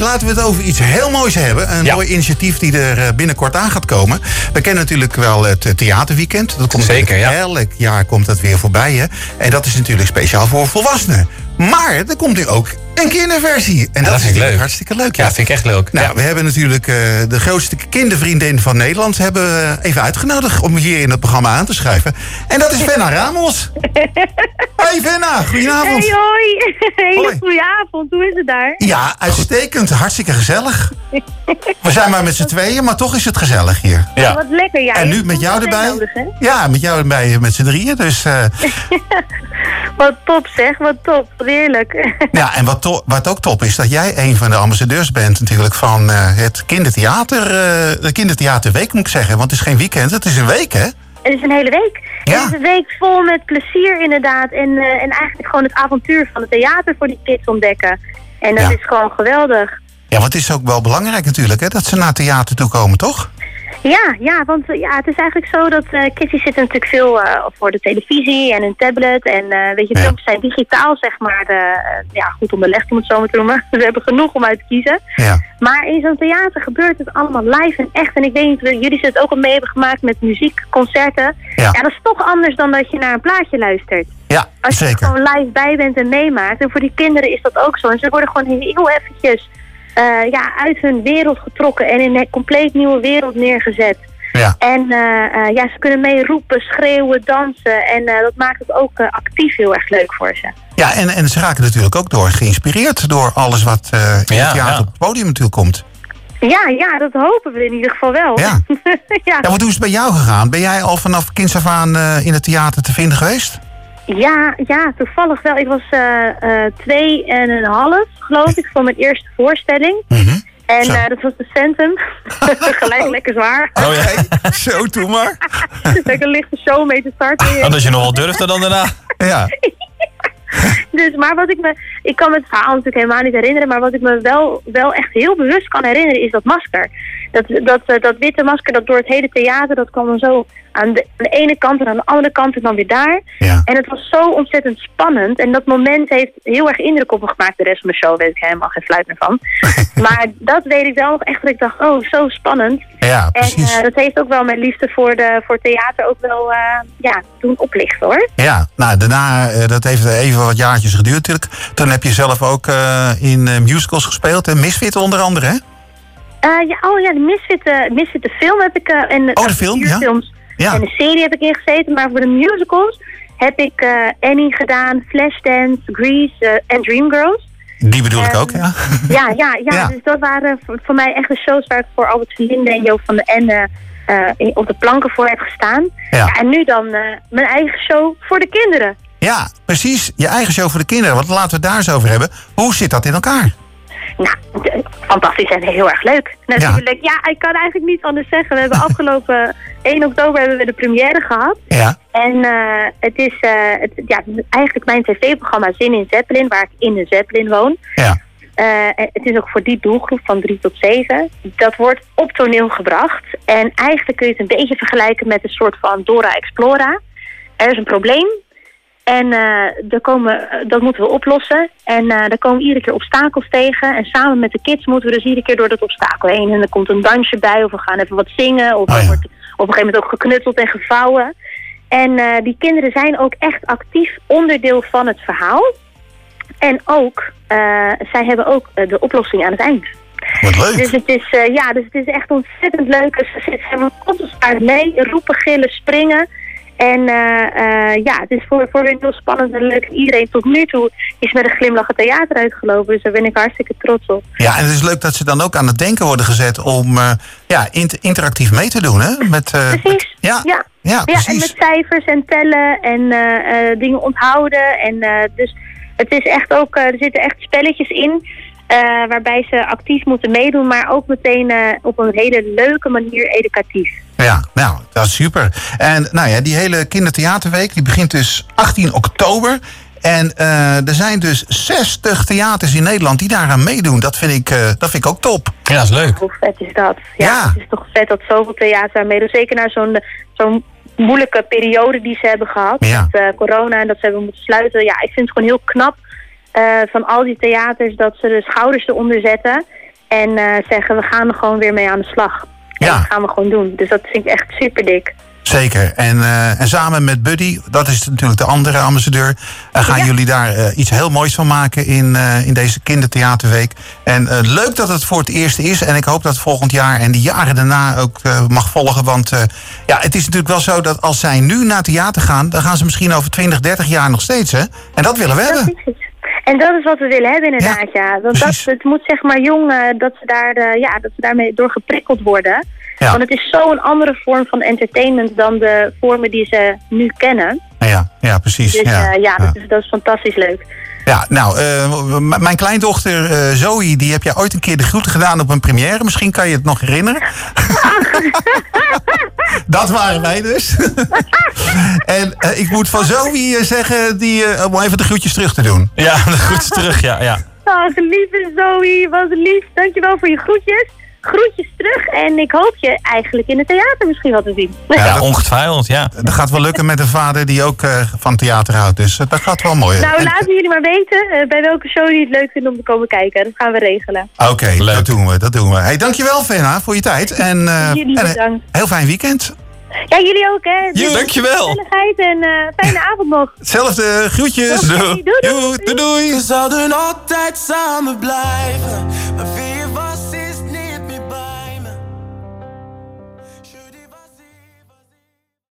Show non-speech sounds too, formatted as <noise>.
laten we het over iets heel moois hebben. Een Ja. mooi initiatief die er eh, binnenkort aan gaat komen. We kennen natuurlijk wel het eh, theaterweekend. Dat komt Zeker, ja. Elk jaar komt dat weer voorbij. Hè? En dat is natuurlijk speciaal voor volwassenen. Maar er komt nu ook een kinderversie. En dat, dat is vind ik leuk. hartstikke leuk. Ja, dat vind ik echt leuk. Nou, ja. we hebben natuurlijk eh, de grootste kindervriendin van Nederland hebben we even uitgenodigd om hier in het programma aan te schrijven. En dat is Venna Ramos. <laughs> Hoi Venna, goedenavond. Hey hoi, <laughs> hele goede avond. Hoe is het daar? Ja, uitstekend. Hartstikke gezellig. We zijn maar met z'n tweeën, maar toch is het gezellig hier. Ja. Wat lekker. Ja, En nu met jou erbij? Nodig? Ja, met jou erbij eh, met z'n drieën. Dus eh, <laughs> Wat top zeg, wat top. Heerlijk. ja, en wat, to- wat ook top is, dat jij een van de ambassadeurs bent natuurlijk van eh, het kindertheater. eh, de kindertheaterweek moet ik zeggen, want het is geen weekend, het is een week hè? Het is een hele week. Ja. Het is een week vol met plezier inderdaad. En, eh, en eigenlijk gewoon het avontuur van het theater voor die kids ontdekken. En dat Ja. is gewoon geweldig. Ja, want het is ook wel belangrijk natuurlijk hè, dat ze naar theater toe komen, toch? Ja, ja, want eh, ja, het is eigenlijk zo dat kids die zitten natuurlijk veel eh, voor de televisie en hun tablet. En weet je, Ja. films zijn digitaal zeg maar eh, ja, goed onderlegd om het zo maar te noemen. <laughs> We hebben genoeg om uit te kiezen. Ja. Maar in zo'n theater gebeurt het allemaal live en echt. En ik weet niet, jullie het ook al mee hebben gemaakt met muziek, concerten. Ja. dat is toch anders dan dat je naar een plaatje luistert. Ja, Als je er gewoon live bij bent en meemaakt. En voor die kinderen is dat ook zo. En ze worden gewoon heel eventjes eh, ja, uit hun wereld getrokken en in een compleet nieuwe wereld neergezet. Ja. En eh, eh, ja, ze kunnen mee roepen, schreeuwen, dansen. En eh, dat maakt het ook actief heel erg leuk voor ze. Ja, en, en ze raken natuurlijk ook door geïnspireerd door alles wat eh, in Ja, het theater ja. op het podium natuurlijk komt. Ja, ja, dat hopen we in ieder geval wel. Ja. <laughs> ja. Ja, wat hoe is het bij jou gegaan? Ben jij al vanaf kinds af aan eh, in het theater te vinden geweest? Ja, ja, toevallig wel. Ik was eh, eh, twee en een half, geloof ik, voor mijn eerste voorstelling. Mhm. En eh, dat was de Centum. <laughs> Gelijk lekker zwaar. Oh ja. <laughs> Zo, doe maar. lekker lichte show mee te starten. Oh, dat je nog wel durfde dan daarna. Ja, <laughs> Dus, maar wat ik me... Ik kan me het verhaal natuurlijk helemaal niet herinneren. Maar wat ik me wel, wel echt heel bewust kan herinneren is dat masker. Dat, dat, eh, dat witte masker dat door het hele theater... Dat kwam dan zo aan de, aan de ene kant en aan de andere kant en dan weer daar. ja. En het was zo ontzettend spannend. En dat moment heeft heel erg indruk op me gemaakt. De rest van de show weet ik helemaal geen fluit meer van. <laughs> maar dat weet ik wel nog echt. Dat ik dacht, oh, zo spannend. Ja, En eh, dat heeft ook wel mijn liefde voor, de, voor theater ook wel eh, ja, doen oplichten hoor. Ja, nou daarna, dat heeft even wat jaartjes geduurd natuurlijk. Toen heb je zelf ook in musicals gespeeld. En Misfit onder andere, hè? Eh, ja, oh ja, de Misfit, eh, Misfit de film heb ik. eh, en, Oh, de film, ja. En de serie heb ik ingezeten. Maar voor de musicals heb ik Annie gedaan, Flashdance, Grease en Dreamgirls. Die bedoel ik ook, ja. <laughs> Ja, ja, ja, Ja. dus dat waren voor, voor mij echt de shows waar ik voor Albert Verlinde en Joop van den Ende op de planken voor heb gestaan. Ja. En nu dan mijn eigen show voor de kinderen. Ja, precies. Je eigen show voor de kinderen. Want laten we het daar eens over hebben. Hoe zit dat in elkaar? Nou, fantastisch en heel erg leuk. Natuurlijk, ja. ik kan eigenlijk niet anders zeggen. We hebben <laughs> afgelopen 1 oktober hebben we de première gehad. Ja. En eh, het is eh, het, ja, eigenlijk mijn tv-programma Zin in Zeppelin, waar ik in de Zeppelin woon. Ja. Eh, het is ook voor die doelgroep van 3 tot 7. Dat wordt op toneel gebracht. En eigenlijk kun je het een beetje vergelijken met een soort van Dora Explora. Er is een probleem. En eh, komen, eh, dat moeten we oplossen. En eh daar komen iedere keer obstakels tegen. En samen met de kids moeten we dus iedere keer door dat obstakel heen. En er komt een dansje bij, of we gaan even wat zingen. Of Oh er ja. wordt op een gegeven moment ook geknutseld en gevouwen. En die kinderen zijn ook echt actief onderdeel van het verhaal. En ook, zij hebben ook de oplossing aan het eind. Wat leuk. Dus het is, ja, dus het is echt ontzettend leuk. Ze zitten staart mee, roepen, gillen, springen. En ja, het is voor, voor hun heel spannend en leuk. Iedereen tot nu toe is met een glimlach het theater uitgelopen. Dus daar ben ik hartstikke trots op. Ja, en het is leuk dat ze dan ook aan het denken worden gezet om eh, ja, int- interactief mee te doen, hè? Met, eh, Precies. met- ja, Ja. ja, Ja, en precies. met cijfers en tellen en eh, eh, dingen onthouden. En eh, dus het is echt ook, eh, er zitten echt spelletjes in. eh, waarbij ze actief moeten meedoen, maar ook meteen eh, op een hele leuke manier educatief. Ja, nou, dat is super. En nou ja, die hele kindertheaterweek die begint dus 18 oktober. En eh, er zijn dus 60 theaters in Nederland die daaraan meedoen. Dat vind ik, eh, dat vind ik ook top. Ja, dat is leuk. Hoe vet is dat? Ja, Ja. het is toch vet dat zoveel theater aan meedoen. Zeker na zo'n zo'n moeilijke periode die ze hebben gehad. Ja. Met eh, corona en dat ze hebben moeten sluiten. Ja, ik vind het gewoon heel knap eh, van al die theaters dat ze de schouders eronder zetten. En eh, zeggen, we gaan er gewoon weer mee aan de slag. En Ja. dat gaan we gewoon doen. Dus dat vind ik echt super dik. Zeker. En, eh, en samen met Buddy, dat is natuurlijk de andere ambassadeur, eh, gaan Ja. jullie daar eh, iets heel moois van maken in, in deze kindertheaterweek. En leuk dat het voor het eerst is. En ik hoop dat volgend jaar en de jaren daarna ook mag volgen. Want ja, het is natuurlijk wel zo dat als zij nu naar theater gaan, dan gaan ze misschien over 20, 30 jaar nog steeds. Hè? En dat willen we Dat hebben. En dat is wat we willen hebben inderdaad, ja. Want dat, het moet zeg maar jong, eh, dat, ze daar, eh, ja, dat ze daarmee door geprikkeld worden. Ja. Want het is zo'n andere vorm van entertainment dan de vormen die ze nu kennen. Ja, ja precies. Dus ja, ja, ja. Dat, is, dat is fantastisch leuk. Ja, nou, eh, mijn kleindochter eh, Zoe, die heb jij ooit een keer de groeten gedaan op een première. Misschien kan je het nog herinneren. <laughs> Dat waren wij dus. <laughs> en eh, ik moet van Zoe eh, zeggen, die, eh, om even de groetjes terug te doen. Ja, goed terug, ja. ja. Ach, lieve Zoe, wat lief. Dankjewel voor je groetjes. Groetjes terug. En ik hoop je eigenlijk in het theater misschien wel te zien. Ja, ongetwijfeld, ja. Dat gaat wel lukken met een vader die ook eh, van theater houdt. Dus eh, dat gaat wel mooi. nou, En- laten jullie maar weten eh, bij welke show jullie het leuk vinden om te komen kijken. Dat gaan we regelen. Oké, dat doen we. Dat doen we. Hey, dankjewel, Fenna, voor je tijd. En, eh, Jullie bedankt. heel fijn weekend. Ja, jullie ook, hè? Dus dankjewel. Gezelligheid en eh, fijne <laughs> avond nog. Hetzelfde, groetjes. Oké, doei, doei. Doei, doei, doei. We zouden altijd samen blijven.